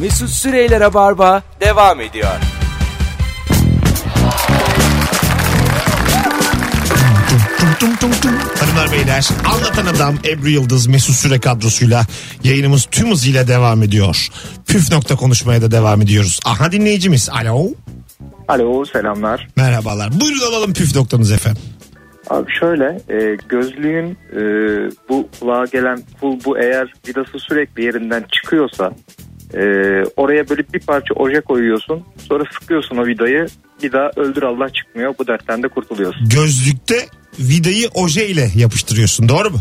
Mesut Süreyler'e barba devam ediyor. Tum tum tum tum. Hanımlar beyler anlatan adam Ebru Yıldız Mesut Süre kadrosuyla yayınımız tüm hızıyla devam ediyor. Püf nokta konuşmaya da devam ediyoruz. Aha dinleyicimiz. Alo. Alo selamlar. Merhabalar. Buyurun alalım püf noktanız efendim. Abi şöyle e, gözlüğün e, bu kulağa gelen pul bu eğer vidası sürekli yerinden çıkıyorsa e, oraya böyle bir parça oje koyuyorsun sonra sıkıyorsun o vidayı bir daha öldür Allah çıkmıyor bu dertten de kurtuluyorsun. Gözlükte vidayı oje ile yapıştırıyorsun doğru mu?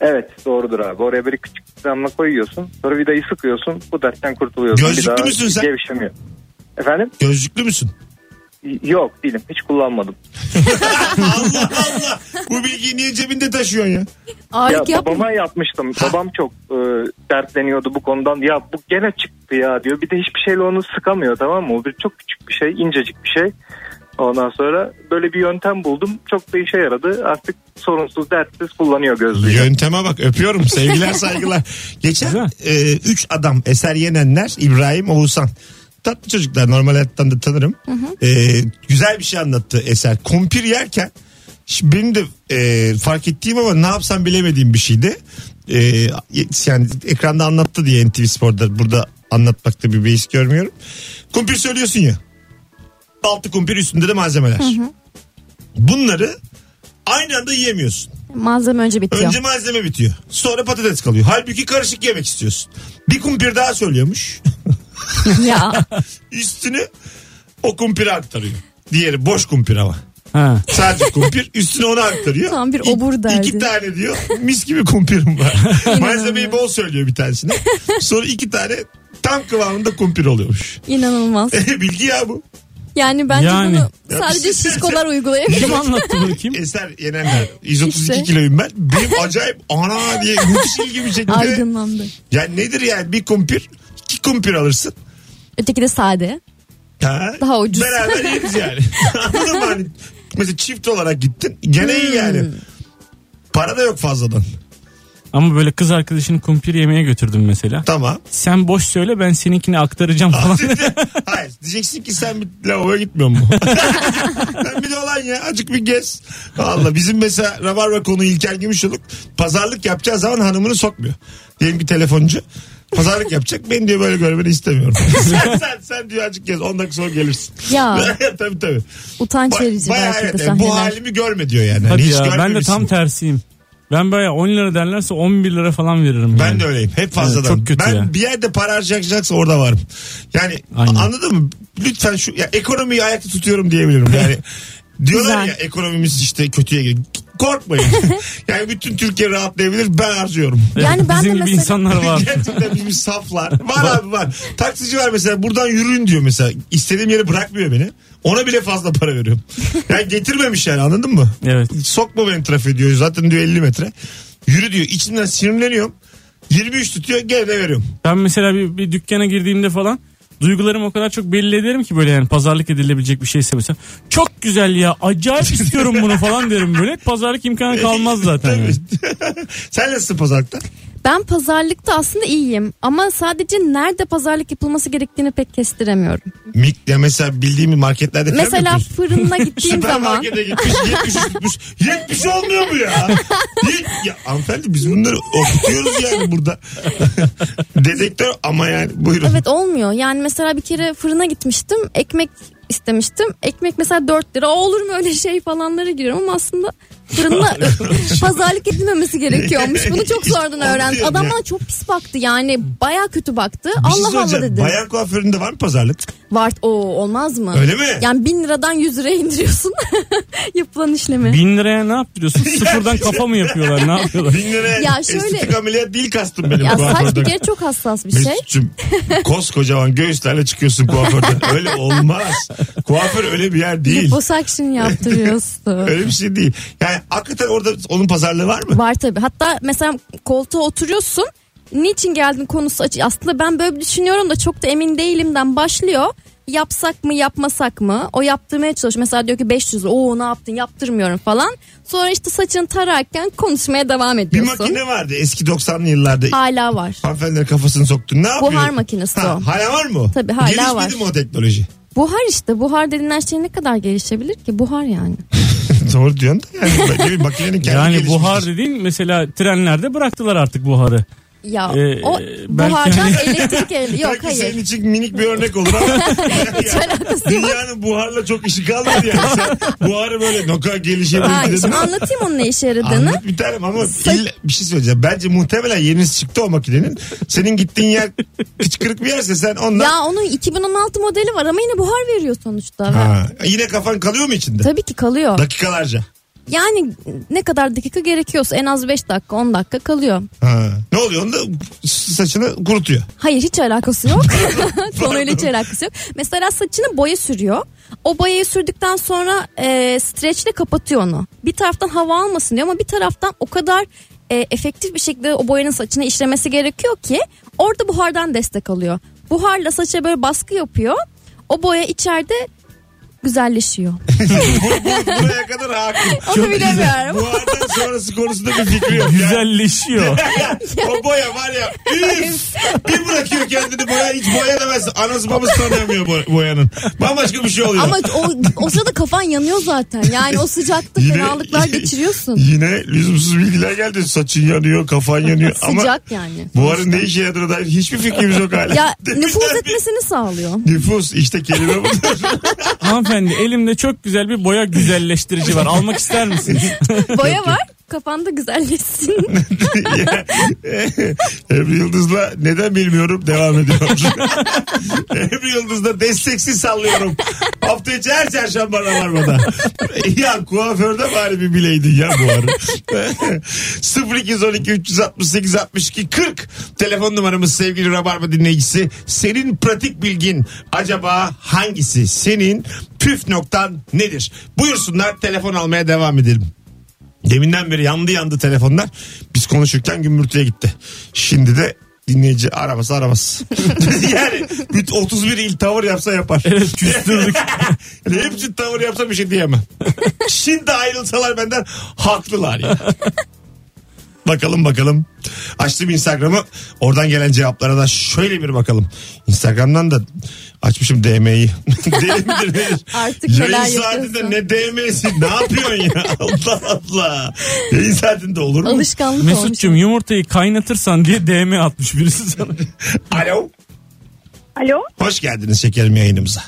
Evet doğrudur abi oraya böyle küçük bir damla koyuyorsun sonra vidayı sıkıyorsun bu dertten kurtuluyorsun. Gözlüklü bir daha müsün sen? Gevşemiyor. Efendim? Gözlüklü müsün? Yok değilim hiç kullanmadım. Allah Allah. Bu bilgiyi niye cebinde taşıyorsun ya? Ağırlık ya yapma. babama yapmıştım. Babam çok e, dertleniyordu bu konudan. Ya bu gene çıktı ya diyor. Bir de hiçbir şeyle onu sıkamıyor tamam mı? O bir çok küçük bir şey, incecik bir şey. Ondan sonra böyle bir yöntem buldum. Çok da işe yaradı. Artık sorunsuz, dertsiz kullanıyor gözlüğü. Yönteme bak öpüyorum sevgiler saygılar. Geçen Güzel. e, üç adam eser yenenler İbrahim Oğuzhan. Tatlı çocuklar normal hayattan da tanırım. E, güzel bir şey anlattı eser. Kumpir yerken şimdi benim de e, fark ettiğim ama ne yapsam bilemediğim bir şeydi. E, yani ekranda anlattı diye NTV Spor'da burada anlatmakta bir beis görmüyorum. Kumpir söylüyorsun ya. Altı kumpir üstünde de malzemeler. Bunları aynı anda yiyemiyorsun. Malzeme önce bitiyor. Önce malzeme bitiyor. Sonra patates kalıyor. Halbuki karışık yemek istiyorsun. Bir kumpir daha söylüyormuş. ya Üstünü o kumpire aktarıyor. Diğeri boş kumpir ama. Ha. Sadece kumpir üstüne onu aktarıyor. Tam bir obur derdi. İki tane diyor. Mis gibi kumpirim var. Malzemeyi bol söylüyor bir tanesine. Sonra iki tane tam kıvamında kumpir oluyormuş. inanılmaz. Bilgi ya bu. Yani bence Yani. bunu Ya sadece şey şişkolar uygulayabilir. Kim anlattı bunu kim? Eser yenenler. 132 İşte. kiloyum ben. Benim acayip ana diye müthiş ilgimi çekti. Aydınlandı. Yani nedir yani bir kumpir? Kumpir alırsın. Öteki de sade. Ha, Daha ucuz. Beraber yeriz yani. Anladın mı? Hani mesela çift olarak gittin. Gene iyi yani. Hmm. Para da yok fazladan. Ama böyle kız arkadaşını kumpir yemeğe götürdüm mesela. Tamam. Sen boş söyle ben seninkini aktaracağım falan. Hayır. Diyeceksin ki sen bir lavaboya gitmiyor mu? ben bir de olan ya. Acık bir gez. Allah bizim mesela Rabarba konu İlker Gümüşoluk pazarlık yapacağı zaman hanımını sokmuyor. Diyelim ki telefoncu. Pazarlık yapacak. Ben diyor böyle görmeni istemiyorum. sen, sen, sen diyor acık gez. 10 dakika sonra gelirsin. Ya tabii tabii. utanç Ba- verici bayağı belki de evet, sahneler. bu halimi görme diyor yani. Hani Hadi hiç ya ben de görmemişsin. tam tersiyim. Ben baya 10 lira derlerse 11 lira falan veririm. Ben yani. de öyleyim. Hep fazladan. Evet, çok kötü ben ya. bir yerde para harcayacaksa orada varım. Yani Aynen. anladın mı? Lütfen şu ya ekonomiyi ayakta tutuyorum diyebilirim. Yani diyorlar Güzel. ya ekonomimiz işte kötüye gidiyor. Korkmayın. yani bütün Türkiye rahatlayabilir. Ben harcıyorum. Yani ben de Bizim gibi mesela- insanlar var. Gerçekten bizim saflar. Var abi var. Taksici var mesela buradan yürüyün diyor mesela. İstediğim yere bırakmıyor beni. Ona bile fazla para veriyorum. Yani getirmemiş yani anladın mı? Evet. Sokma beni trafiğe diyor. Zaten diyor 50 metre. Yürü diyor. İçinden sinirleniyorum. 23 tutuyor gene de veriyorum. Ben mesela bir, bir dükkana girdiğimde falan duygularımı o kadar çok belli ederim ki böyle yani pazarlık edilebilecek bir şeyse mesela. Çok güzel ya acayip istiyorum bunu falan derim böyle. Pazarlık imkanı kalmaz zaten. yani. Sen nasılsın pazarlıkta? Ben pazarlıkta aslında iyiyim ama sadece nerede pazarlık yapılması gerektiğini pek kestiremiyorum. Mik ya mesela bildiğim marketlerde falan Mesela yapıyorsun? fırına gittiğim zaman Süpermarkete gitmiş 70 tutmuş. 70 olmuyor mu ya? Yet- ya hanımefendi biz bunları okutuyoruz yani burada. Dedektör ama yani buyurun. evet olmuyor. Yani mesela bir kere fırına gitmiştim ekmek istemiştim. Ekmek mesela 4 lira olur mu öyle şey falanlara giriyorum ama aslında fırında pazarlık edilmemesi gerekiyormuş. Bunu çok sonradan öğrendim. Adam bana çok pis baktı yani baya kötü baktı. Bir şey Allah Allah söyleyeceğim. dedi. Bayan kuaföründe var mı pazarlık? Var o olmaz mı? Öyle mi? Yani bin liradan 100 liraya indiriyorsun yapılan işlemi. Bin liraya ne yaptırıyorsun? Sıfırdan kafa mı yapıyorlar? Ne yapıyorlar? Bin liraya Ya şöyle- estetik ameliyat değil kastım benim Ya saç bir kere çok hassas bir şey. Mesut'cum koskocaman göğüslerle çıkıyorsun kuaförden. Öyle olmaz. Kuaför öyle bir yer değil. Liposuction yaptırıyorsun. Öyle bir şey değil. Yani hakikaten orada onun pazarlığı var mı? Var tabii. Hatta mesela koltuğa oturuyorsun. Niçin geldin konusu açı. Aslında ben böyle düşünüyorum da çok da emin değilimden başlıyor. yapsak mı yapmasak mı? O yaptırmaya çalışıyor. Mesela diyor ki 500 lira. Oo ne yaptın yaptırmıyorum falan. Sonra işte saçını tararken konuşmaya devam Bir ediyorsun. makine vardı eski 90'lı yıllarda. Hala var. Hanımefendiler kafasını soktu. Ne yapıyor? Buhar makinesi Ha, o. Hala var mı? Tabii, hala Gelişmedi var. mi o teknoloji? Buhar işte. Buhar denilen şey ne kadar gelişebilir ki? Buhar yani. Doğru diyorsun da yani. Mi? Makinenin kendi Yani gelişmiştir. buhar dediğin mesela trenlerde bıraktılar artık buharı. Ya Ee, o belki buhardan hani- elektrik el yok Belki senin hayır. için minik bir örnek olur ama dünyanın buharla çok işi kalmadı yani. Sen buharı böyle Ha, gelişebilir dedin. şimdi anlatayım onun ne işe yaradığını. Anlat bir tanem ama illa, bir şey söyleyeceğim. Bence muhtemelen yenisi çıktı o makinenin. Senin gittiğin yer kıçkırık bir yerse sen ondan... Ya onun 2016 modeli var ama yine buhar veriyor sonuçta. Ha, yine kafan kalıyor mu içinde? Tabii ki kalıyor. Dakikalarca. Yani ne kadar dakika gerekiyorsa en az 5 dakika 10 dakika kalıyor. Ha. Ne oluyor onda saçını kurutuyor. Hayır hiç alakası yok. Konuyla hiç alakası yok. Mesela saçını boya sürüyor. O boyayı sürdükten sonra e, streçle kapatıyor onu. Bir taraftan hava almasın diyor ama bir taraftan o kadar e, efektif bir şekilde o boyanın saçına işlemesi gerekiyor ki orada buhardan destek alıyor. Buharla saça böyle baskı yapıyor. O boya içeride güzelleşiyor. Buraya kadar hakim. Onu bilemiyorum. Buhardan sonrası konusunda bir fikri yok. Güzelleşiyor. o boya var ya üf, bir bırakıyor kendini boya hiç boya demez. Anası babası tanıyamıyor bo- boyanın. Bambaşka bir şey oluyor. Ama o, o sırada kafan yanıyor zaten. Yani o sıcakta Yine- fenalıklar geçiriyorsun. Yine lüzumsuz bilgiler geldi. Saçın yanıyor, kafan yanıyor. Ama Sıcak yani. buharın ne işe yaradığına dair hiçbir fikrimiz yok hala. Ya Demişler nüfuz bir- etmesini sağlıyor. Nüfus işte kelime budur. Hanımefendi elimde çok güzel bir boya güzelleştirici var. Almak ister misiniz? Boya var kafanda güzelleşsin. Ebru Yıldız'la neden bilmiyorum devam ediyor. Ebru Yıldız'la desteksiz sallıyorum. Hafta içi her çarşamba aralarmada. ya kuaförde bari bir bileydin ya bu ara. 0212 368 62 40 telefon numaramız sevgili Rabarba dinleyicisi. Senin pratik bilgin acaba hangisi? Senin püf noktan nedir? Buyursunlar telefon almaya devam edelim. Deminden beri yandı yandı telefonlar. Biz konuşurken gümbürtüye gitti. Şimdi de dinleyici araması aramaz. yani bütün 31 il tavır yapsa yapar. Evet küstürdük. yani hepsi tavır yapsa bir şey diyemem. Şimdi ayrılsalar benden haklılar ya. Bakalım bakalım. Açtım Instagram'ı. Oradan gelen cevaplara da şöyle bir bakalım. Instagram'dan da açmışım DM'yi. Deli midir nedir? Artık neler Yayın saatinde yapıyorsun? ne DM'si ne yapıyorsun ya? Allah Allah. Yayın saatinde olur mu? Alışkanlık olmuş. Mesut'cum yumurtayı kaynatırsan diye DM atmış birisi sana. Alo. Alo. Hoş geldiniz şekerim yayınımıza.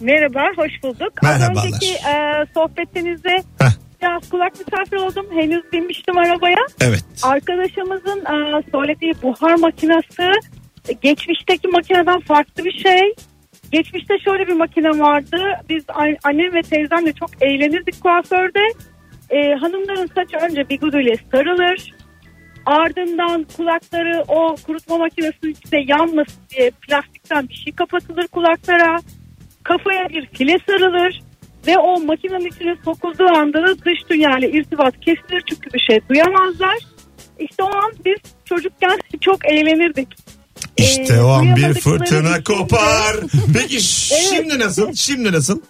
Merhaba, hoş bulduk. Merhabalar. Az önceki e, sohbetinizde Heh. biraz kulak misafir oldum. Henüz binmiştim arabaya. Evet. Arkadaşımızın e, söylediği buhar makinesi e, geçmişteki makineden farklı bir şey. Geçmişte şöyle bir makine vardı. Biz annem ve teyzemle çok eğlenirdik kuaförde. E, hanımların saçı önce biguduyla sarılır. Ardından kulakları o kurutma makinesinin içinde yanmasın diye plastikten bir şey kapatılır kulaklara. Kafaya bir file sarılır. Ve o makinenin içine sokulduğu anda da dış dünyayla irtibat kesilir çünkü bir şey duyamazlar. İşte o an biz çocukken çok eğlenirdik. İşte Ee, o an bir fırtına kopar. Peki şimdi nasıl? Şimdi nasıl?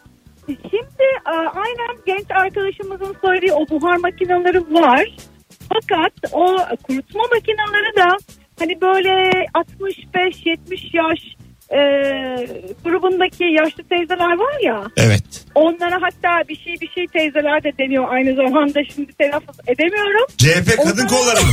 Şimdi e, aynen genç arkadaşımızın söylediği o buhar makineleri var. Fakat o kurutma makineleri de hani böyle 65-70 yaş e, grubundaki yaşlı teyzeler var ya Evet. onlara hatta bir şey bir şey teyzeler de deniyor aynı zamanda şimdi telaffuz edemiyorum. CHP kadın Onlara- kolları mı?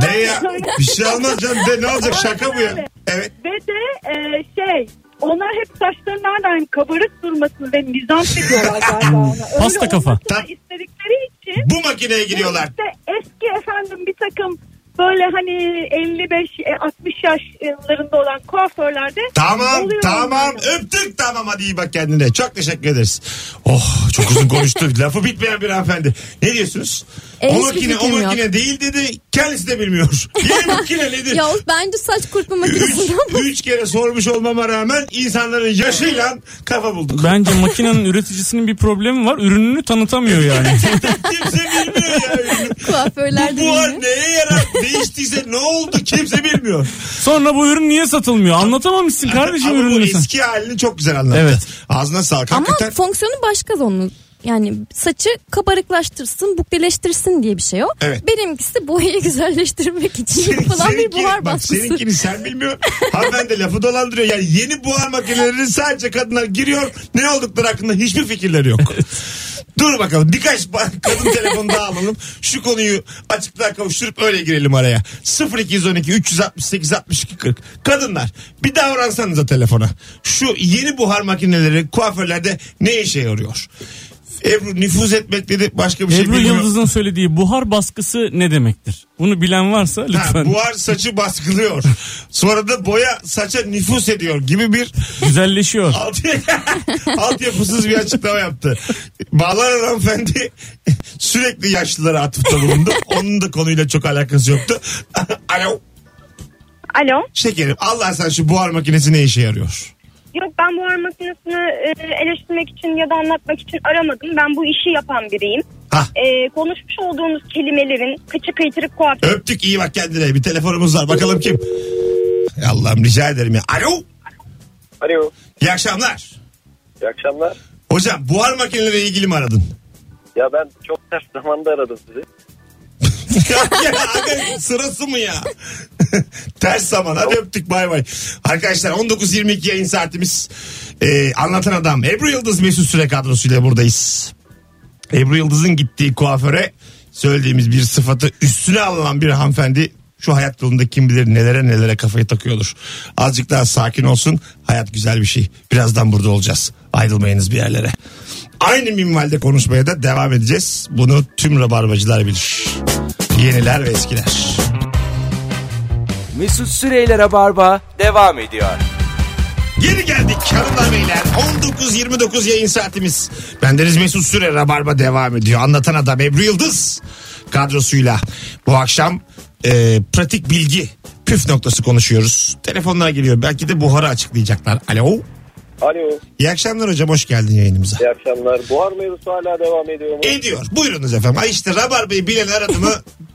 ne ya? Bir şey olmaz canım. De, ne olacak şaka bu ya? Evet. Ve de e, şey onlar hep saçlarının nereden kabarık durmasını ve mizans ediyorlar galiba ona. Pasta kafa. Tam- istedikleri için Bu makineye giriyorlar. işte eski efendim bir takım böyle hani 55-60 yaşlarında olan kuaförlerde Tamam oluyor tamam onlar. öptük tamam hadi iyi bak kendine. Çok teşekkür ederiz. Oh çok uzun konuştuk. Lafı bitmeyen bir hanımefendi. Ne diyorsunuz? E, o hiçbir makine o fikrim yok. makine değil dedi. Kendisi de bilmiyor. Yeni makine nedir? Ya bence saç kurutma üç, makinesinden üç kere sormuş olmama rağmen insanların yaşıyla kafa bulduk. Bence makinenin üreticisinin bir problemi var. Ürününü tanıtamıyor yani. Kimse bilmiyor ya. kuaförler Bu de buhar neye yarar? Değiştiyse ne oldu? Kimse bilmiyor. Sonra bu ürün niye satılmıyor? Anlatamamışsın kardeşim Ama bu ürününü sen. eski halini çok güzel anlattı. Evet. Ağzına sağlık. Ama Hakikaten fonksiyonu başka onun. Yani saçı kabarıklaştırsın, bukleleştirsin diye bir şey o. Evet. Benimkisi boyayı güzelleştirmek için yapılan bir Seninki- buhar bak, baskısı. Seninkini sen bilmiyorsun. Hanımefendi lafı dolandırıyor. Yani yeni buhar makineleri sadece kadınlar giriyor. Ne oldukları hakkında hiçbir fikirleri yok. Dur bakalım birkaç kadın telefonu daha alalım. Şu konuyu açıklığa kavuşturup öyle girelim araya. 0212 368 62 40. Kadınlar bir davransanıza telefona. Şu yeni buhar makineleri kuaförlerde ne işe yarıyor? Ebru nüfuz etmek dedi başka bir şey Ebru bilmiyor. Yıldız'ın söylediği buhar baskısı ne demektir? Bunu bilen varsa Ha, lütfen. buhar saçı baskılıyor. Sonra da boya saça nüfus ediyor gibi bir Güzelleşiyor. alt, altyapısız bir açıklama yaptı. Bağlanan hanımefendi sürekli yaşlılara atıfta bulundu. Onun da konuyla çok alakası yoktu. Alo. Alo. Şekerim Allah sen şu buhar makinesi ne işe yarıyor? Yok ben buhar makinesini e, eleştirmek için ya da anlatmak için aramadım. Ben bu işi yapan biriyim. Hah. E, konuşmuş olduğunuz kelimelerin kıçı kıytırık kuaför. Öptük iyi bak kendine. Bir telefonumuz var. Bakalım kim? Allah'ım rica ederim ya. Alo. Alo. İyi akşamlar. İyi akşamlar. Hocam buhar makineleriyle ilgili mi aradın? Ya ben çok ters zamanda aradım sizi. ya, sırası mı ya? Ters zaman. Hadi öptük bay bay. Arkadaşlar 19.22 yayın saatimiz. Ee, anlatan adam Ebru Yıldız Mesut Süre kadrosuyla buradayız. Ebru Yıldız'ın gittiği kuaföre söylediğimiz bir sıfatı üstüne alınan bir hanımefendi şu hayat yolunda kim bilir nelere nelere kafayı takıyordur. Azıcık daha sakin olsun. Hayat güzel bir şey. Birazdan burada olacağız. Ayrılmayınız bir yerlere. Aynı minvalde konuşmaya da devam edeceğiz. Bunu tüm rabarbacılar bilir. Yeniler ve eskiler. Mesut Süreyler'e barba devam ediyor. Geri geldik hanımlar beyler. 19.29 yayın saatimiz. Bendeniz Mesut Süre Rabarba devam ediyor. Anlatan adam Ebru Yıldız kadrosuyla. Bu akşam e, pratik bilgi püf noktası konuşuyoruz. Telefonlar geliyor. Belki de buharı açıklayacaklar. Alo. Alo. İyi akşamlar hocam hoş geldin yayınımıza. İyi akşamlar. Buhar mevzusu hala devam ediyor mu? Ediyor. Buyurunuz efendim. Ay işte Rabarba'yı bilen aradı mı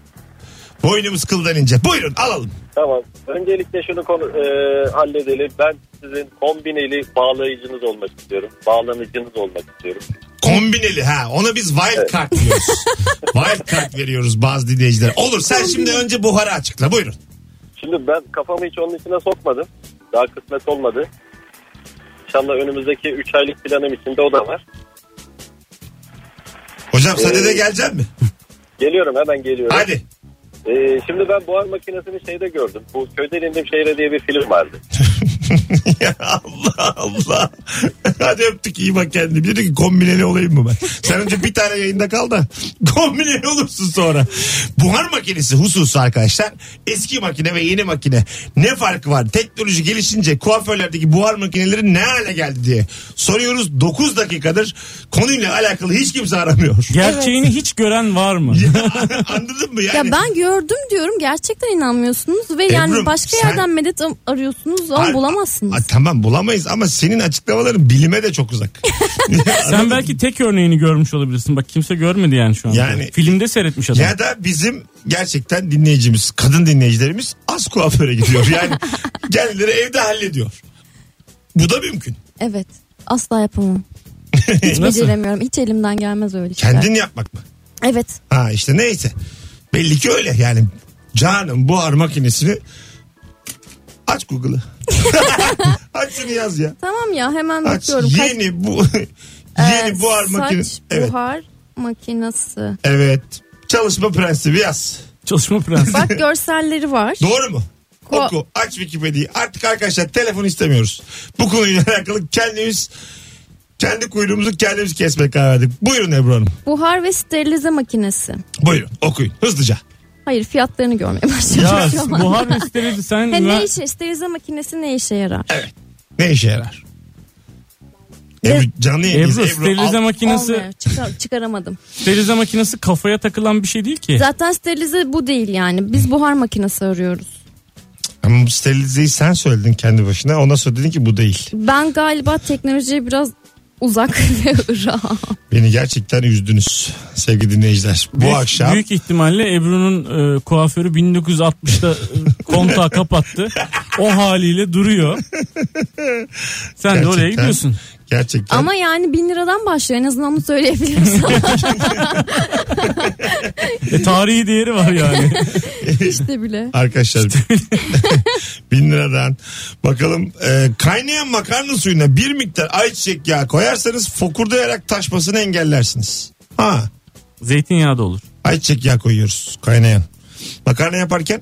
boynumuz kıldan ince. Buyurun alalım. Tamam. Öncelikle şunu konu, e, halledelim. Ben sizin kombineli bağlayıcınız olmak istiyorum. Bağlanıcınız olmak istiyorum. Kombineli ha. Ona biz wild card diyoruz. wild card veriyoruz bazı dinleyicilere. Olur sen şimdi önce buharı açıkla. Buyurun. Şimdi ben kafamı hiç onun içine sokmadım. Daha kısmet olmadı. İnşallah önümüzdeki 3 aylık planım içinde o da var. Hocam sen Ee, de gelecek mi? Geliyorum hemen geliyorum. Hadi. E, şimdi ben buhar makinesini şeyde gördüm. Bu Köyden İndim Şehre diye bir film vardı. ya Allah Allah. Hadi öptük iyi bak kendine. Dedi ki kombineli olayım mı ben? Sen önce bir tane yayında kal da kombineli olursun sonra. Buhar makinesi hususu arkadaşlar. Eski makine ve yeni makine. Ne farkı var? Teknoloji gelişince kuaförlerdeki buhar makineleri ne hale geldi diye soruyoruz. 9 dakikadır konuyla alakalı hiç kimse aramıyor. Gerçeğini hiç gören var mı? Anladın mı? Yani, Ya ben gördüm diyorum gerçekten inanmıyorsunuz ve yani Ebru'm, başka sen- yerden medet arıyorsunuz ama Ay- bulamazsınız. Ay, tamam bulamayız ama senin açıklamaların bilime de çok uzak. Sen belki tek örneğini görmüş olabilirsin. Bak kimse görmedi yani şu an. Yani- Filmde seyretmiş adam. Ya da bizim gerçekten dinleyicimiz, kadın dinleyicilerimiz az kuaföre gidiyor. Yani kendileri evde hallediyor. Bu da mümkün. Evet asla yapamam. Hiç beceremiyorum. Hiç elimden gelmez öyle şeyler. Kendin yapmak mı? Evet. Ha işte neyse. Belli ki öyle yani. Canım buhar makinesini aç Google'ı. aç şunu yaz ya. Tamam ya hemen Aç bakıyorum. Kaç- yeni bu yeni Ee, buhar makinesi. Saç Evet. buhar makinesi. Evet. Çalışma prensibi yaz. Çalışma prensi. Bak görselleri var. Doğru mu? Ko- Oku. Aç Wikipedia'yı. Artık arkadaşlar telefon istemiyoruz. Bu konuyla alakalı kendimiz kendi kuyruğumuzu kendimiz kesmeye karar verdik. Buyurun Ebru Hanım. Buhar ve sterilize makinesi. Buyurun okuyun hızlıca. Hayır fiyatlarını görmeye başladım ya şu an. buhar sterilize sen He, ne işe, sterilize makinesi ne işe yarar? Ne işe yarar? Ebru, canlı yayındayız. Ebru, Ebru, sterilize al- makinesi Olmuyor. Çıkar- çıkaramadım. sterilize makinesi kafaya takılan bir şey değil ki. Zaten sterilize bu değil yani. Biz buhar makinesi arıyoruz. Ama sterilizeyi sen söyledin kendi başına. Ondan sonra dedin ki bu değil. Ben galiba teknolojiye biraz uzak ve ırak. Beni gerçekten üzdünüz sevgili dinleyiciler. Bu büyük, akşam büyük ihtimalle Ebru'nun e, kuaförü 1960'da e, kontağı kapattı. O haliyle duruyor. Sen de oraya Gerçekten. gidiyorsun. Gerçekten Ama yani bin liradan başlıyor en azından onu söyleyebilirim sana. E, tarihi değeri var yani. işte bile. Arkadaşlar bin liradan bakalım e, kaynayan makarna suyuna bir miktar ayçiçek yağı koyarsanız fokurdayarak taşmasını engellersiniz. Ha Zeytinyağı da olur. ayçiçek yağı koyuyoruz kaynayan. Makarna yaparken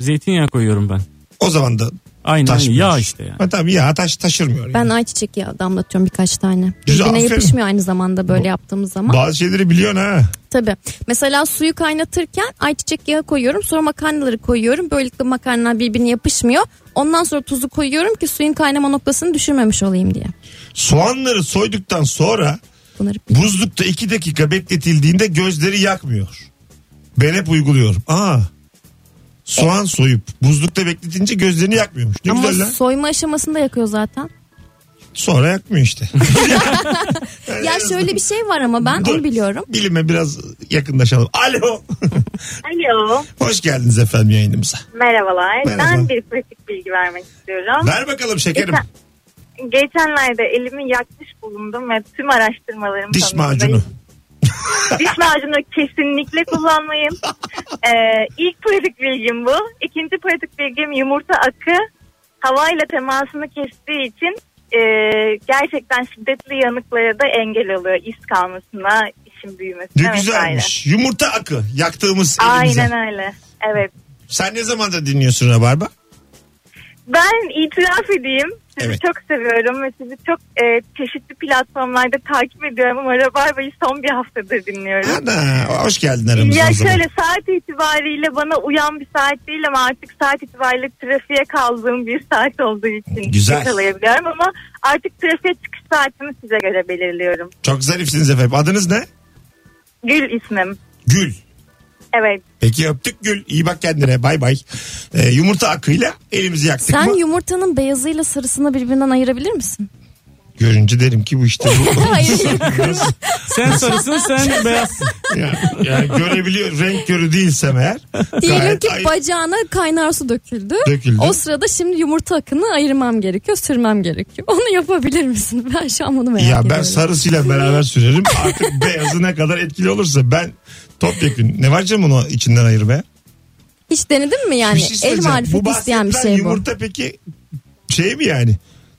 Zeytinyağı koyuyorum ben. o zaman da Aynen taşmıyor. yağ işte yani. Ha, tabii yağ taş, taşırmıyor. Ben yani. ayçiçek yağı damlatıyorum birkaç tane. Güzel, Birbirine aferin. yapışmıyor aynı zamanda böyle yaptığımız zaman. Bazı şeyleri biliyorsun ha. Tabii. Mesela suyu kaynatırken ayçiçek yağı koyuyorum. Sonra makarnaları koyuyorum. Böylelikle makarnalar birbirine yapışmıyor. Ondan sonra tuzu koyuyorum ki suyun kaynama noktasını düşürmemiş olayım diye. Soğanları soyduktan sonra Bunları buzlukta 2 dakika bekletildiğinde gözleri yakmıyor. Ben hep uyguluyorum. Aa. Soğan soyup buzlukta bekletince gözlerini yakmıyormuş. Ne Ama güzel lan. soyma aşamasında yakıyor zaten. Sonra yakmıyor işte. Ya şöyle bir şey var ama ben Dur. onu biliyorum. Bilime biraz yakınlaşalım. Alo. Alo. Hoş geldiniz efendim yayınımıza. Merhabalar. Merhaba. Ben bir pratik bilgi vermek istiyorum. Ver bakalım şekerim. Geçen, geçenlerde elimi yakmış bulundum ve tüm araştırmalarım Diş sonucunda macunu. Diş macunu kesinlikle kullanmayın. Ee, ilk pratik bilgim bu. İkinci pratik bilgim yumurta akı havayla temasını kestiği için e, gerçekten şiddetli yanıklara da engel oluyor. İz kalmasına, işin büyümesine Ne güzelmiş. Yumurta akı yaktığımız elimize. Aynen öyle. Evet. Sen ne zamandır dinliyorsun Rabarba? Ben itiraf edeyim. Sizi Evet. çok seviyorum ve sizi çok e, çeşitli platformlarda takip ediyorum ama Rabarba'yı son bir haftadır dinliyorum. Ana hoş geldin aramıza Ya şöyle saat itibariyle bana uyan bir saat değil ama artık saat itibariyle trafiğe kaldığım bir saat olduğu için Güzel. yakalayabiliyorum ama artık trafiğe çıkış saatimi size göre belirliyorum. Çok zarifsiniz efendim. Adınız ne? Gül ismim. Gül. Evet. Peki öptük Gül. İyi bak kendine. Bay bay. Ee, yumurta akıyla elimizi yaktık Sen mı? yumurtanın beyazıyla sarısını birbirinden ayırabilir misin? Görünce derim ki bu işte bu. Hayır. Sen sarısın sen beyazsın. ya, ya görebiliyor. Renk körü değilsem eğer. Diyelim gayet ki ay- bacağına kaynar su döküldü. Döküldü. O sırada şimdi yumurta akını ayırmam gerekiyor, sürmem gerekiyor. Onu yapabilir misin? Ben şu an bunu merak Ya ediyorum. ben sarısıyla beraber sürerim. Artık beyazı ne kadar etkili olursa ben topyekun. Ne var canım onu içinden ayırmaya? Hiç denedin mi yani? Bir şey El söyleyeceğim. Bu isteyen bir bahsedilen şey bu. yumurta peki şey mi yani?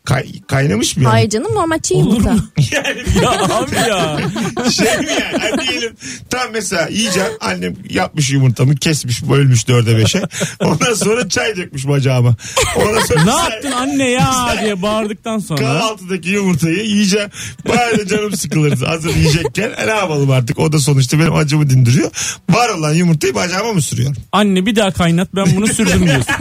Kay- kaynamış mı yani? Hayır canım normal çiğ Olur yumurta. mu? Yani Ya abi ya. şey mi yani? Hani diyelim tam mesela yiyeceğim annem yapmış yumurtamı kesmiş bölmüş dörde beşe. Ondan sonra çay dökmüş bacağıma. Ondan sonra Ne yaptın anne ya diye bağırdıktan sonra. Kahvaltıdaki yumurtayı yiyeceğim. Bari canım sıkılırdı. Hazır yiyecekken e, ne yapalım artık? O da sonuçta benim acımı dindiriyor. Var olan yumurtayı bacağıma mı sürüyorum? Anne bir daha kaynat ben bunu sürdüm diyorsun.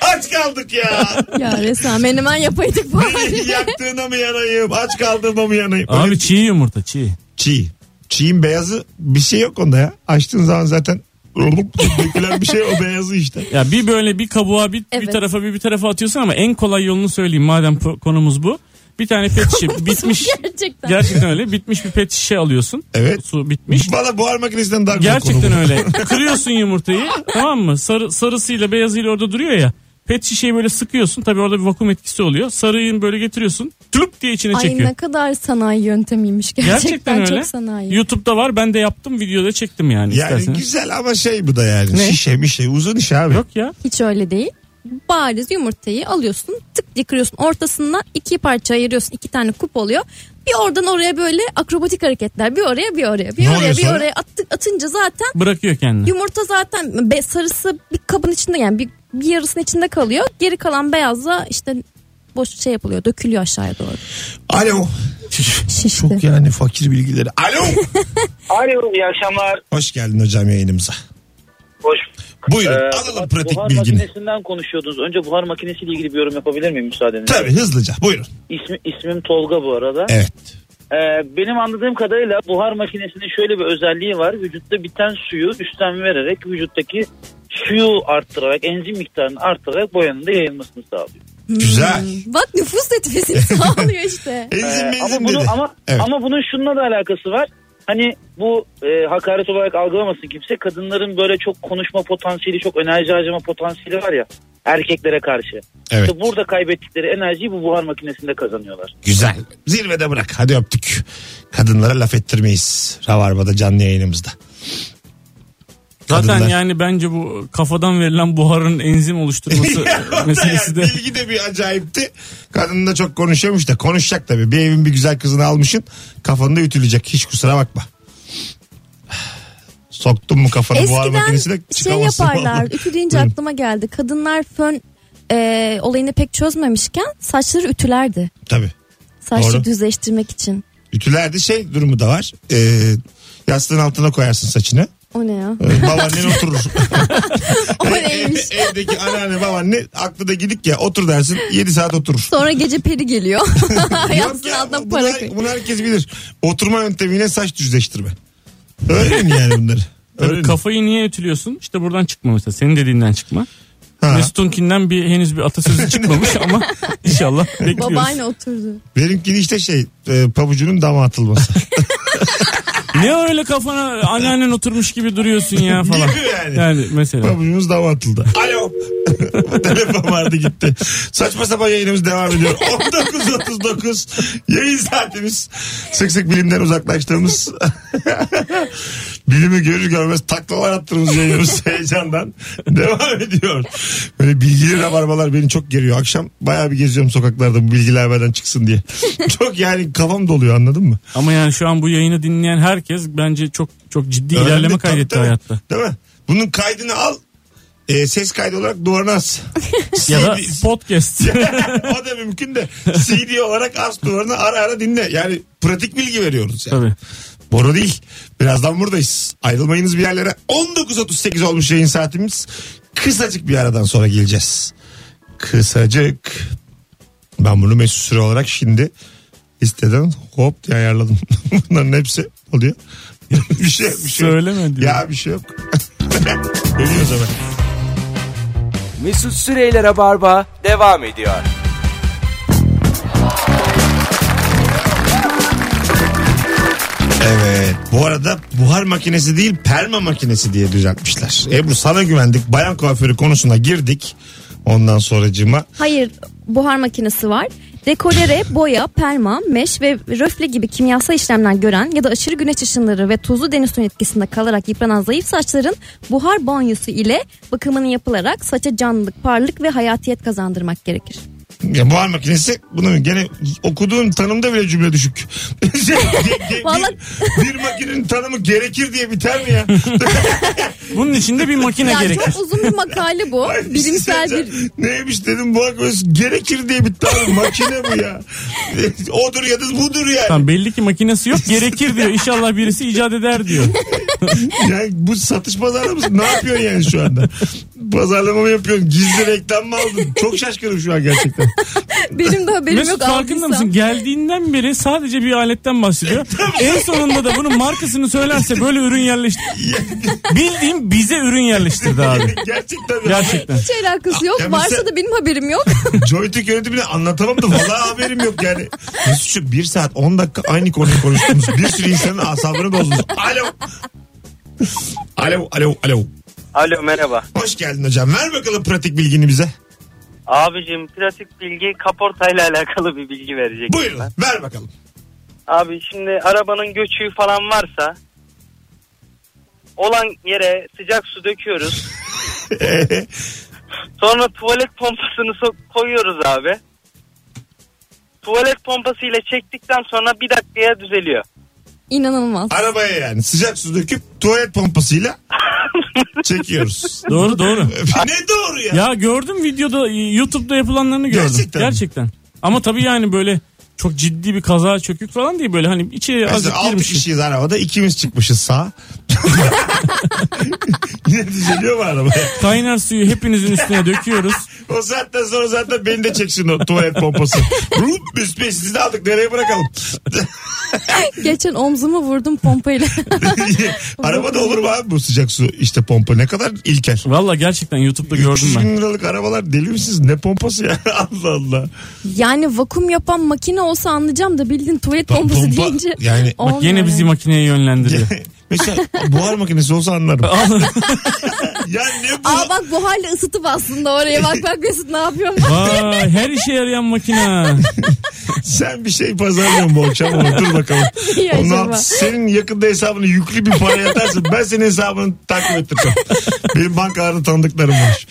Aç kaldık ya. ya resmen menemen yapaydık bari. Yaktığına mı yanayım? Aç kaldığıma mı yanayım? Öyle Abi çiğ yumurta çiğ. Çiğ. Çiğin beyazı bir şey yok onda ya. Açtığın zaman zaten dökülen bir şey o beyazı işte. Ya bir böyle bir kabuğa bir, bir Evet. tarafa bir bir tarafa atıyorsun ama en kolay yolunu söyleyeyim madem konumuz bu. Bir tane pet şişe bitmiş. Gerçekten. Gerçekten öyle. Bitmiş bir pet şişe alıyorsun. Evet. Su bitmiş. Valla buhar makinesinden daha güzel Gerçekten öyle. Kırıyorsun yumurtayı tamam mı? Sarı, sarısıyla beyazıyla orada duruyor ya. Pet şişeyi böyle sıkıyorsun. Tabii orada bir vakum etkisi oluyor. Sarıyı böyle getiriyorsun. Tulup diye içine Ay çekiyor. ne kadar sanayi yöntemiymiş gerçekten, Gerçekten öyle. çok sanayi. YouTube'da var. Ben de yaptım. Videoda çektim yani. Yani isterseniz. güzel ama şey bu da yani. Ne? Şişe mi şey uzun iş abi. Yok ya. Hiç öyle değil. Bariz yumurtayı alıyorsun tık diye kırıyorsun ortasından iki parça ayırıyorsun iki tane kup oluyor. Bir oradan oraya böyle akrobatik hareketler bir oraya bir oraya bir Ne oraya bir sonra? oraya attık, atınca zaten Bırakıyor kendini. yumurta zaten be, sarısı bir kabın içinde yani bir, bir yarısının içinde kalıyor. Geri kalan beyazla işte boş şey yapılıyor dökülüyor aşağıya doğru. Alo. Şişti. Çok yani fakir bilgileri. Alo. Alo iyi akşamlar. Hoş geldin hocam yayınımıza. Hoş. Buyurun Ee, alalım pratik buhar bilgini. makinesinden konuşuyordunuz. Önce buhar makinesiyle ilgili bir yorum yapabilir miyim müsaadenizle? Tabii hızlıca buyurun. İsmi, ismim Tolga bu arada. Evet. Ee, benim anladığım kadarıyla buhar makinesinin şöyle bir özelliği var. Vücutta biten suyu üstten vererek vücuttaki suyu arttırarak enzim miktarını arttırarak boyanın da yayılmasını sağlıyor. Güzel. Bak nüfus etkisini sağlıyor işte. Enzim Ee, ama, bunu, dedi. ama, Evet. ama bunun şununla da alakası var. Hani bu e, hakaret olarak algılamasın kimse. Kadınların böyle çok konuşma potansiyeli, çok enerji harcama potansiyeli var ya erkeklere karşı. Evet. İşte burada kaybettikleri enerjiyi bu buhar makinesinde kazanıyorlar. Güzel. Zirvede bırak. Hadi öptük. Kadınlara laf ettirmeyiz. Rabarba'da canlı yayınımızda. Zaten Kadınlar- yani bence bu kafadan verilen buharın enzim oluşturması meselesi de Bilgi de bir acayipti. Kadın da çok konuşuyormuş da konuşacak tabii. Bir evin bir güzel kızını almışsın kafanda ütülecek. Hiç kusura bakma. Soktun mu kafanı buhar Eskiden makinesine şey çıkamazsın. yaparlar. vallahi. Ütü deyince Buyurun. aklıma geldi. Kadınlar fön e, olayını pek çözmemişken saçları ütülerdi. Tabii. Saçları Doğru. düzleştirmek için. Ütülerde şey durumu da var. Ee, yastığın altına koyarsın saçını. O ne ya? Ee, babaannen oturur. O neymiş? Evdeki anneanne babaanne aklı da gidik ya otur dersin 7 saat oturur. Sonra gece peri geliyor. Yok ya, altına bunu, para koy. bunu herkes bilir. Oturma yöntemiyle saç düzleştirme. Öğrenin yani bunları. Öğrenin. kafayı niye ütülüyorsun? İşte buradan çıkma mesela. Senin dediğinden çıkma. Ha. Mesut'unkinden bir henüz bir atasözü çıkmamış ama inşallah bekliyoruz. Babaanne oturdu. Benimkini işte şey e, pabucunun dama atılması. Ne öyle kafana anneannen oturmuş gibi duruyorsun ya falan. Gibi yani. Yani mesela. Pabucumuz dama atıldı. Alo. Telefon vardı gitti. Saçma sapan yayınımız devam ediyor. 19.39 yayın saatimiz. Sık sık bilimden uzaklaştığımız bilimi görür görmez taklalar attığımız yayınımız heyecandan devam ediyor. Böyle bilgili rabarbalar beni çok geriyor. Akşam bayağı bir geziyorum sokaklarda bu bilgiler benden çıksın diye. çok yani kafam doluyor anladın mı? Ama yani şu an bu yayını dinleyen herkes bence çok çok ciddi Önemli, ilerleme kaydetti tabii. hayatta. Değil mi? Bunun kaydını al. e, ses kaydı olarak duvarına as. Ya da podcast. o da mümkün de CD olarak as duvarına ara ara dinle. Yani pratik bilgi veriyoruz. Yani. Tabii. Boru değil. Birazdan buradayız. Ayrılmayınız bir yerlere. 19.38 olmuş yayın saatimiz. Kısacık bir aradan sonra geleceğiz. Kısacık. Ben bunu mesut süre olarak şimdi listeden hop diye ayarladım. Bunların hepsi oluyor. bir şey. Bir şey. Söyleme diyor. Ya bir şey yok. Geliyoruz hemen. Mesut Süreyler'e barba devam ediyor. Evet. Bu arada buhar makinesi değil perma makinesi diye düzeltmişler. Ebru sana güvendik. Bayan kuaförü konusuna girdik. Ondan sonracığıma Hayır buhar makinesi var. Dekolere, boya, perma, meş ve röfle gibi kimyasal işlemler gören ya da aşırı güneş ışınları ve tuzlu deniz suyun etkisinde kalarak yıpranan zayıf saçların buhar banyosu ile bakımının yapılarak saça canlılık, parlak ve hayatiyet kazandırmak gerekir. Ya buhar makinesi bunu gene okuduğun tanımda bile cümle düşük. Şey, ge- ge- Vallahi- bir, bir makinenin tanımı gerekir diye biter mi ya? Bunun içinde bir makine Ya gerekir. çok uzun bir makale bu. Ay, Bilimsel bir Neymiş dedim bu makinesi gerekir diye bitti abi makine bu ya. Odur ya da budur yani. Tamam, belli ki makinesi yok gerekir diyor. İnşallah birisi icat eder diyor. Yani bu satış pazarı mısın? Ne yapıyorsun yani şu anda? Pazarlama mı yapıyorsun? Gizli reklam mı aldın? Çok şaşkınım şu an gerçekten. benim de haberim Mesut yok farkında aldıysam. mısın? Geldiğinden beri sadece bir aletten bahsediyor. en sonunda da bunun markasını söylerse böyle ürün yerleştir. Bildiğim bize ürün yerleştirdi abi. gerçekten. Gerçekten. Hiç alakası yok. Ya Varsa mesela- da benim haberim yok. Joytürk yönetimini anlatamam da vallahi haberim yok yani. Mesut'cum bir saat 10 dakika aynı konuyu konuştunuz. Bir sürü insanın asabını bozdunuz. Alo. Alo, alo, alo. Alo merhaba. Hoş geldin hocam. Ver bakalım pratik bilgini bize. Abicim pratik bilgi kaportayla alakalı bir bilgi verecek. Buyurun, ver bakalım. Abi şimdi arabanın göçüğü falan varsa olan yere sıcak su döküyoruz. Sonra tuvalet pompasını so- koyuyoruz abi. Tuvalet pompasıyla çektikten sonra bir dakikaya düzeliyor. İnanılmaz. Arabaya yani sıcak su döküp tuvalet pompasıyla çekiyoruz. Doğru doğru. ne doğru ya? Ya gördüm videoda YouTube'da yapılanlarını gördüm. Gerçekten Gerçekten. Ama tabii yani böyle çok ciddi bir kaza çökük falan değil böyle hani içeri azıcık Mesela 6 girmiş. kişiyiz arabada ikimiz çıkmışız sağ. Yine düzeliyor mu arabaya? Kaynar suyu hepinizin üstüne döküyoruz. O saatten sonra zaten beni de çeksin o tuvalet pompası. Rup de aldık nereye bırakalım? Geçen omzumu vurdum pompayla. Arabada olur mu abi bu sıcak su işte pompa ne kadar ilkel. Valla gerçekten YouTube'da gördüm 300 ben. bin liralık arabalar deli misiniz? Ne pompası ya? Allah Allah. yani vakum yapan makine olsa anlayacağım da bildiğin tuvalet pompası Pompa, deyince. yani olmuyor Yine bizi makineye yönlendiriyor. Mesela buhar makinesi olsa anlarım. ya ne bu? Aa bak bu halde ısıtıp aslında oraya bak bak Mesut ne yapıyorsun? Vay her işe yarayan makine. Sen bir şey pazarlıyorsun bu akşam ama dur bakalım. İyi Ondan acaba. senin yakında hesabına yüklü bir para yatarsın. Ben senin hesabını takip ettireceğim. Benim bankalarda tanıdıklarım var.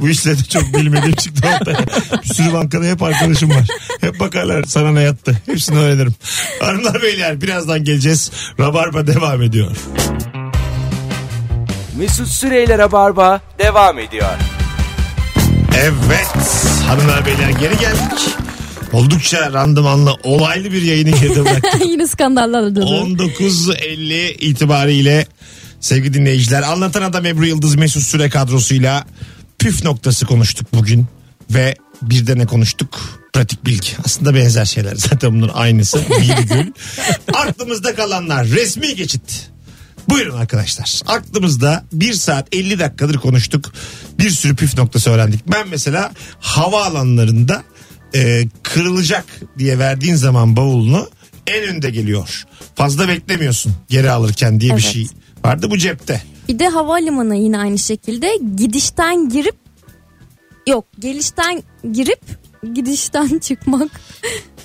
bu işleri de çok bilmediğim çıktı ortaya. Bir sürü bankada hep arkadaşım var. Hep bakarlar sana ne yattı. Hepsini öğrenirim. Hanımlar beyler birazdan geleceğiz. Rabarba devam ediyor. Mesut Süreyler'e barba devam ediyor. Evet hanımlar beyler geri geldik. Oldukça randımanlı olaylı bir yayını geride bıraktık. Yine skandallar dolu. 19.50 itibariyle sevgili dinleyiciler anlatan adam Ebru Yıldız Mesut Süre kadrosuyla püf noktası konuştuk bugün ve bir de ne konuştuk? Pratik bilgi. Aslında benzer şeyler. Zaten bunun aynısı. Virgül. Aklımızda kalanlar. Resmi geçit. Buyurun arkadaşlar. Aklımızda 1 saat 50 dakikadır konuştuk. Bir sürü püf noktası öğrendik. Ben mesela havaalanlarında e, kırılacak diye verdiğin zaman bavulunu en önde geliyor. Fazla beklemiyorsun geri alırken diye bir Evet. şey vardı bu cepte. Bir de havalimanı yine aynı şekilde gidişten girip yok gelişten girip gidişten çıkmak.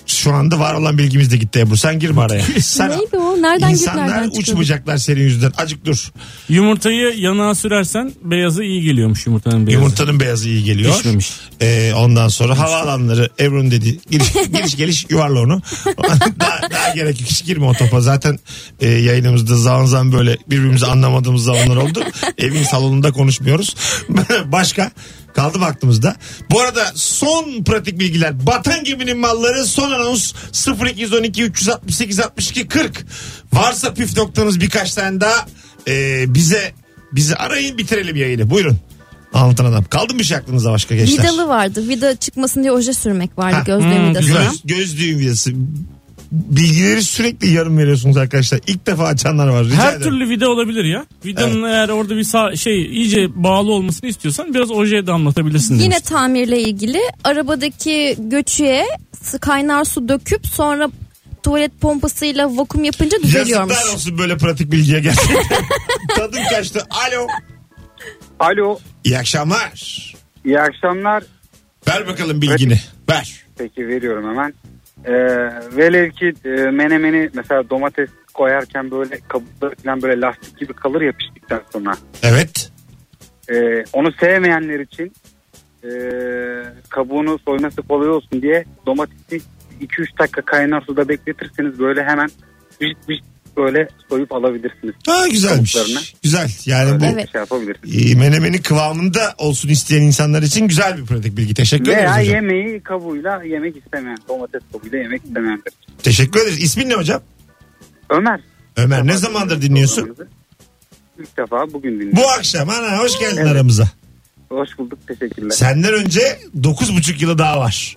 Şu anda var olan bilgimiz de gitti Ebru. Sen girme araya. Sen, Neydi o? Nereden girip İnsanlar nereden çıkıyordu? uçmayacaklar senin yüzünden. Acık dur. Yumurtayı yanağa sürersen beyazı iyi geliyormuş yumurtanın beyazı. Yumurtanın beyazı iyi geliyor. Pişmemiş. Ee, ondan sonra havaalanları Ebru'nun dedi. Giriş, giriş geliş yuvarla onu. daha, daha gerek yok. Hiç girme o topa. Zaten e, yayınımızda zaman zaman böyle birbirimizi anlamadığımız zamanlar oldu. Evin salonunda konuşmuyoruz. Başka? Kaldı mı aklımızda? Bu arada son pratik bilgiler. Batan geminin malları son anons 0212 368 62 40. Varsa püf noktanız birkaç tane daha e, bize bizi arayın bitirelim yayını. Buyurun. Anlatan adam. Kaldı mı bir şey aklınızda başka gençler? Vidalı vardı. Vida çıkmasın diye oje sürmek vardı Ha, gözlüğün hmm, vidasına. Göz, gözlüğün vidası. Bilgileri sürekli yarım veriyorsunuz arkadaşlar. İlk defa açanlar var. Rica Her ederim. türlü vida olabilir ya. Vidanın eğer orada bir sağ, şey iyice bağlı olmasını istiyorsan biraz oje damlatabilirsin Yine demiştim. tamirle ilgili arabadaki göçüğe kaynar su döküp sonra tuvalet pompasıyla vakum yapınca düzeliyormuş. Yazıklar olsun böyle pratik bilgiye gerçekten. Tadım kaçtı. Alo. Alo. İyi akşamlar. İyi akşamlar. Ver bakalım bilgini. Ver. Peki veriyorum hemen. Ee, velev ki e, menemeni mesela domates koyarken böyle kabukları falan böyle lastik gibi kalır ya piştikten sonra. Evet. Ee, onu sevmeyenler için e, kabuğunu soyması kolay olsun diye domatesi 2-3 dakika kaynar suda bekletirseniz böyle hemen vişt vişt böyle soyup alabilirsiniz. Ha güzelmiş. Güzel. Yani bu Evet. Şey yapabilirsiniz. e, menemenin kıvamında olsun isteyen insanlar için güzel bir pratik bilgi. Teşekkür ederiz Veya hocam. yemeği kabuğuyla yemek istemeyen, domates kabuğuyla yemek istemeyenler. Teşekkür ederiz. İsmin ne hocam? Ömer. Ömer ne zamandır dinliyorsun? İlk defa bugün dinliyorum. Bu akşam. Ana hoş geldin Evet. aramıza. Hoş bulduk teşekkürler. Senden önce 9,5 yılı daha var.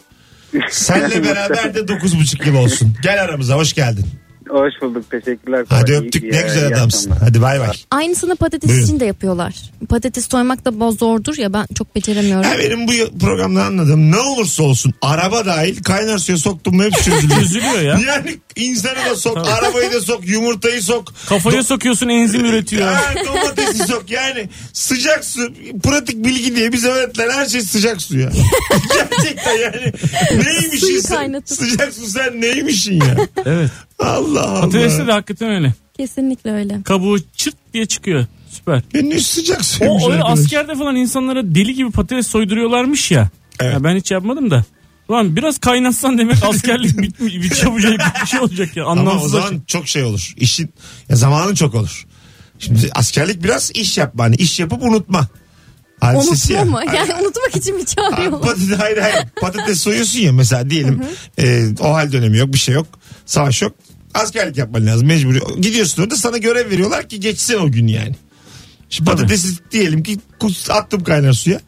Senle beraber de 9,5 yıl olsun. Gel aramıza hoş geldin. Hoş bulduk teşekkürler. Hadi öptük iyi- ne iyi güzel adamsın. akşamlar. Hadi bay bay. Aynısını patates Buyurun. için de yapıyorlar. Patates soymak da zordur ya ben çok beceremiyorum. Ya benim bu programda anladığım ne olursa olsun araba dahil kaynar suya soktum mu hep çözülüyor. Çözülüyor ya. Yani insanı da sok, arabayı da sok, yumurtayı sok. Kafaya sokuyorsun enzim üretiyor. Ha, domatesi sok yani sıcak su pratik bilgi diye bize öğretilen her şey sıcak su ya. Gerçekten yani neymişsin Suyu sen? kaynatıp. Sıcak su sen neymişsin ya? Evet. Allah Allah. Patateste de hakikaten öyle. Kesinlikle öyle. Kabuğu çırt diye çıkıyor. Süper. Ya ne sıcak O suymuş öyle arkadaş. askerde falan insanlara deli gibi patates soyduruyorlarmış ya. Evet. Ya ben hiç yapmadım da. Ulan biraz kaynatsan demek askerlik bitmiş, bir çabucak bir şey olacak ya. Ama o Anlamsız. zaman çok şey olur. İşin ya zamanın çok olur. Şimdi askerlik biraz iş yapma. Hani iş yapıp unutma. Hadisesi Unutma ya. mı? Yani unutmak için mi çağırıyorlar? patates, hayır hayır. Patates soyuyorsun ya mesela diyelim e, o hal dönemi yok bir şey yok. Savaş yok. Askerlik yapman lazım mecbur. Gidiyorsun orada sana görev veriyorlar ki geçsin o gün yani. Şimdi patatesi diyelim ki kus- attım kaynar suya.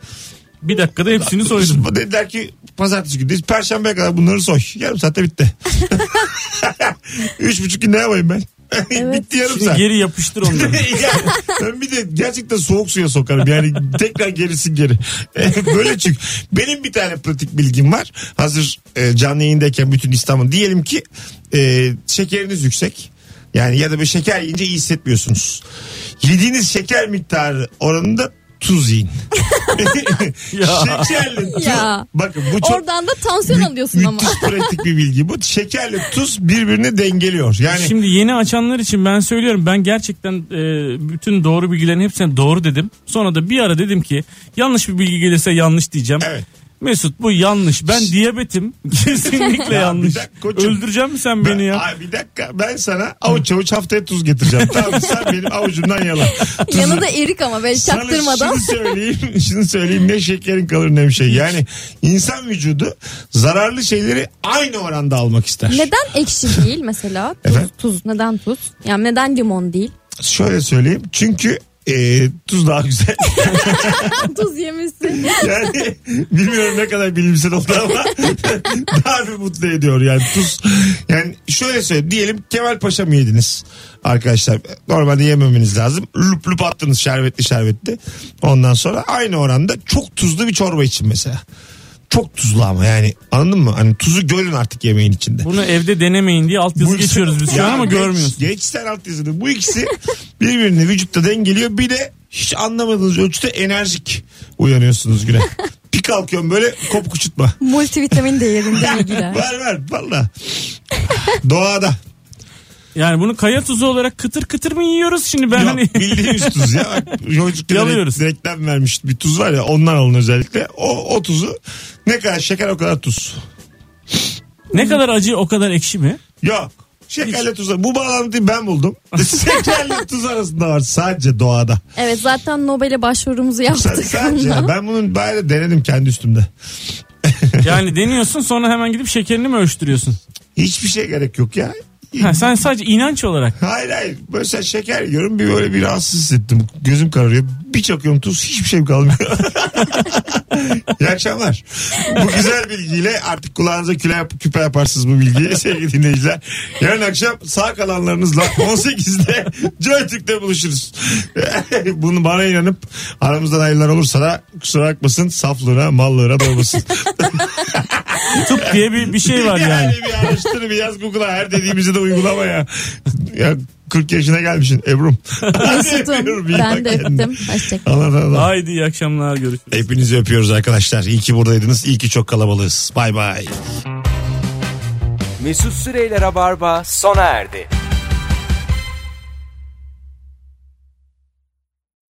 Bir dakikada hepsini soydum. Dediler ki pazartesi günü perşembeye kadar bunları soy. Yarım saatte bitti. Üç buçuk gün ne yapayım ben? bitti yarım Şimdi saat. geri yapıştır onları. Yani ben bir de gerçekten soğuk suya sokarım. Yani tekrar gerisin geri. Böyle çünkü. Benim bir tane pratik bilgim var. Hazır e, canlı yayındayken bütün İstanbul. Diyelim ki e, şekeriniz yüksek. Yani ya da bir şeker yiyince iyi hissetmiyorsunuz. Yediğiniz şeker miktarı oranında tuz yiyin. Şekerli tuz. Ya. Bakın bu çok Oradan da tansiyon alıyorsun ama. müthiş pratik bir bilgi bu. Şekerle tuz birbirini dengeliyor. Yani Şimdi yeni açanlar için ben söylüyorum ben gerçekten e, bütün doğru bilgilerin hepsine doğru dedim. Sonra da bir ara dedim ki yanlış bir bilgi gelirse yanlış diyeceğim. evet. Mesut bu yanlış. Ben diyabetim. Kesinlikle Ya yanlış. bir dakika koçum. Öldüreceğim mi sen beni ya? Ay bir dakika ben sana avuç avuç haftaya tuz getireceğim. tamam mı? sen benim avucumdan yala. Tuzu- Yanı da erik ama Sana çaktırmadan. şunu söyleyeyim, şunu söyleyeyim ne şekerin kalır ne bir şey. Yani insan vücudu zararlı şeyleri aynı oranda almak ister. Neden ekşi değil mesela? Tuz, Efendim? tuz. Neden tuz? Yani neden limon değil? Şöyle söyleyeyim çünkü e, tuz daha güzel. tuz yemişsin. Yani bilmiyorum ne kadar bilimsel oldu ama daha bir mutlu ediyor yani tuz. Yani şöyle söyleyeyim diyelim Kemal Paşa mı yediniz arkadaşlar? Normalde yememeniz lazım. Lup lup attınız şerbetli şerbetli. Ondan sonra aynı oranda çok tuzlu bir çorba için mesela. Çok tuzlu ama yani anladın mı? Hani tuzu görün artık yemeğin içinde. Bunu evde denemeyin diye altyazı Bu- geçiyoruz biz şu Ya an ama geç- görmüyorsun. Geç sen alt yazını. Bu ikisi birbirini vücutta dengeliyor. Bir de hiç anlamadığınız ölçüde enerjik uyanıyorsunuz güne. Bir kalkıyorum böyle kopuk uçutma. Multivitamin değerinde bilgiler. Var var valla. Doğada. Yani bunu kaya tuzu olarak kıtır kıtır mı yiyoruz şimdi ben Yok, hani bildiğimiz tuz ya. Çocuklara Yalıyoruz. re- reklam vermiş bir tuz var ya ondan alın özellikle. O, o tuzu ne kadar şeker o kadar tuz. ne kadar acı o kadar ekşi mi? Yok. Şekerle tuz. Bu bağlantıyı ben buldum. Şekerle tuz arasında var sadece doğada. Evet zaten Nobel'e başvurumuzu yaptık. sadece onunla. ben bunun bayağı denedim kendi üstümde. Yani deniyorsun sonra hemen gidip şekerini mi ölçtürüyorsun? Hiçbir şey gerek yok ya. Ha, sen sadece inanç olarak. Hayır hayır. Böyle sen şeker yiyorum bir böyle bir rahatsız hissettim. Gözüm kararıyor. Bir çakıyorum tuz hiçbir şey kalmıyor. İyi akşamlar. Bu güzel bilgiyle artık kulağınıza küle, küpe yaparsınız bu bilgiyi sevgili dinleyiciler. Yarın akşam sağ kalanlarınızla 18'de Joy Türk'te buluşuruz. Bunu bana inanıp aramızdan ayrılan olursa da kusura bakmasın saflığına mallığına doymasın. Tıp diye bir, bir şey var yani. Yani bir araştır bir yaz Google'a her dediğimizi de uygulama ya. Ya 40 yaşına gelmişsin Ebrum. Mesut'um ben de öptüm. Hoşçakalın. Allah Allah. Haydi iyi akşamlar görüşürüz. Hepinizi öpüyoruz arkadaşlar. İyi ki buradaydınız. İyi ki çok kalabalığız. Bay bay. Mesut Süreyler'e barba sona erdi.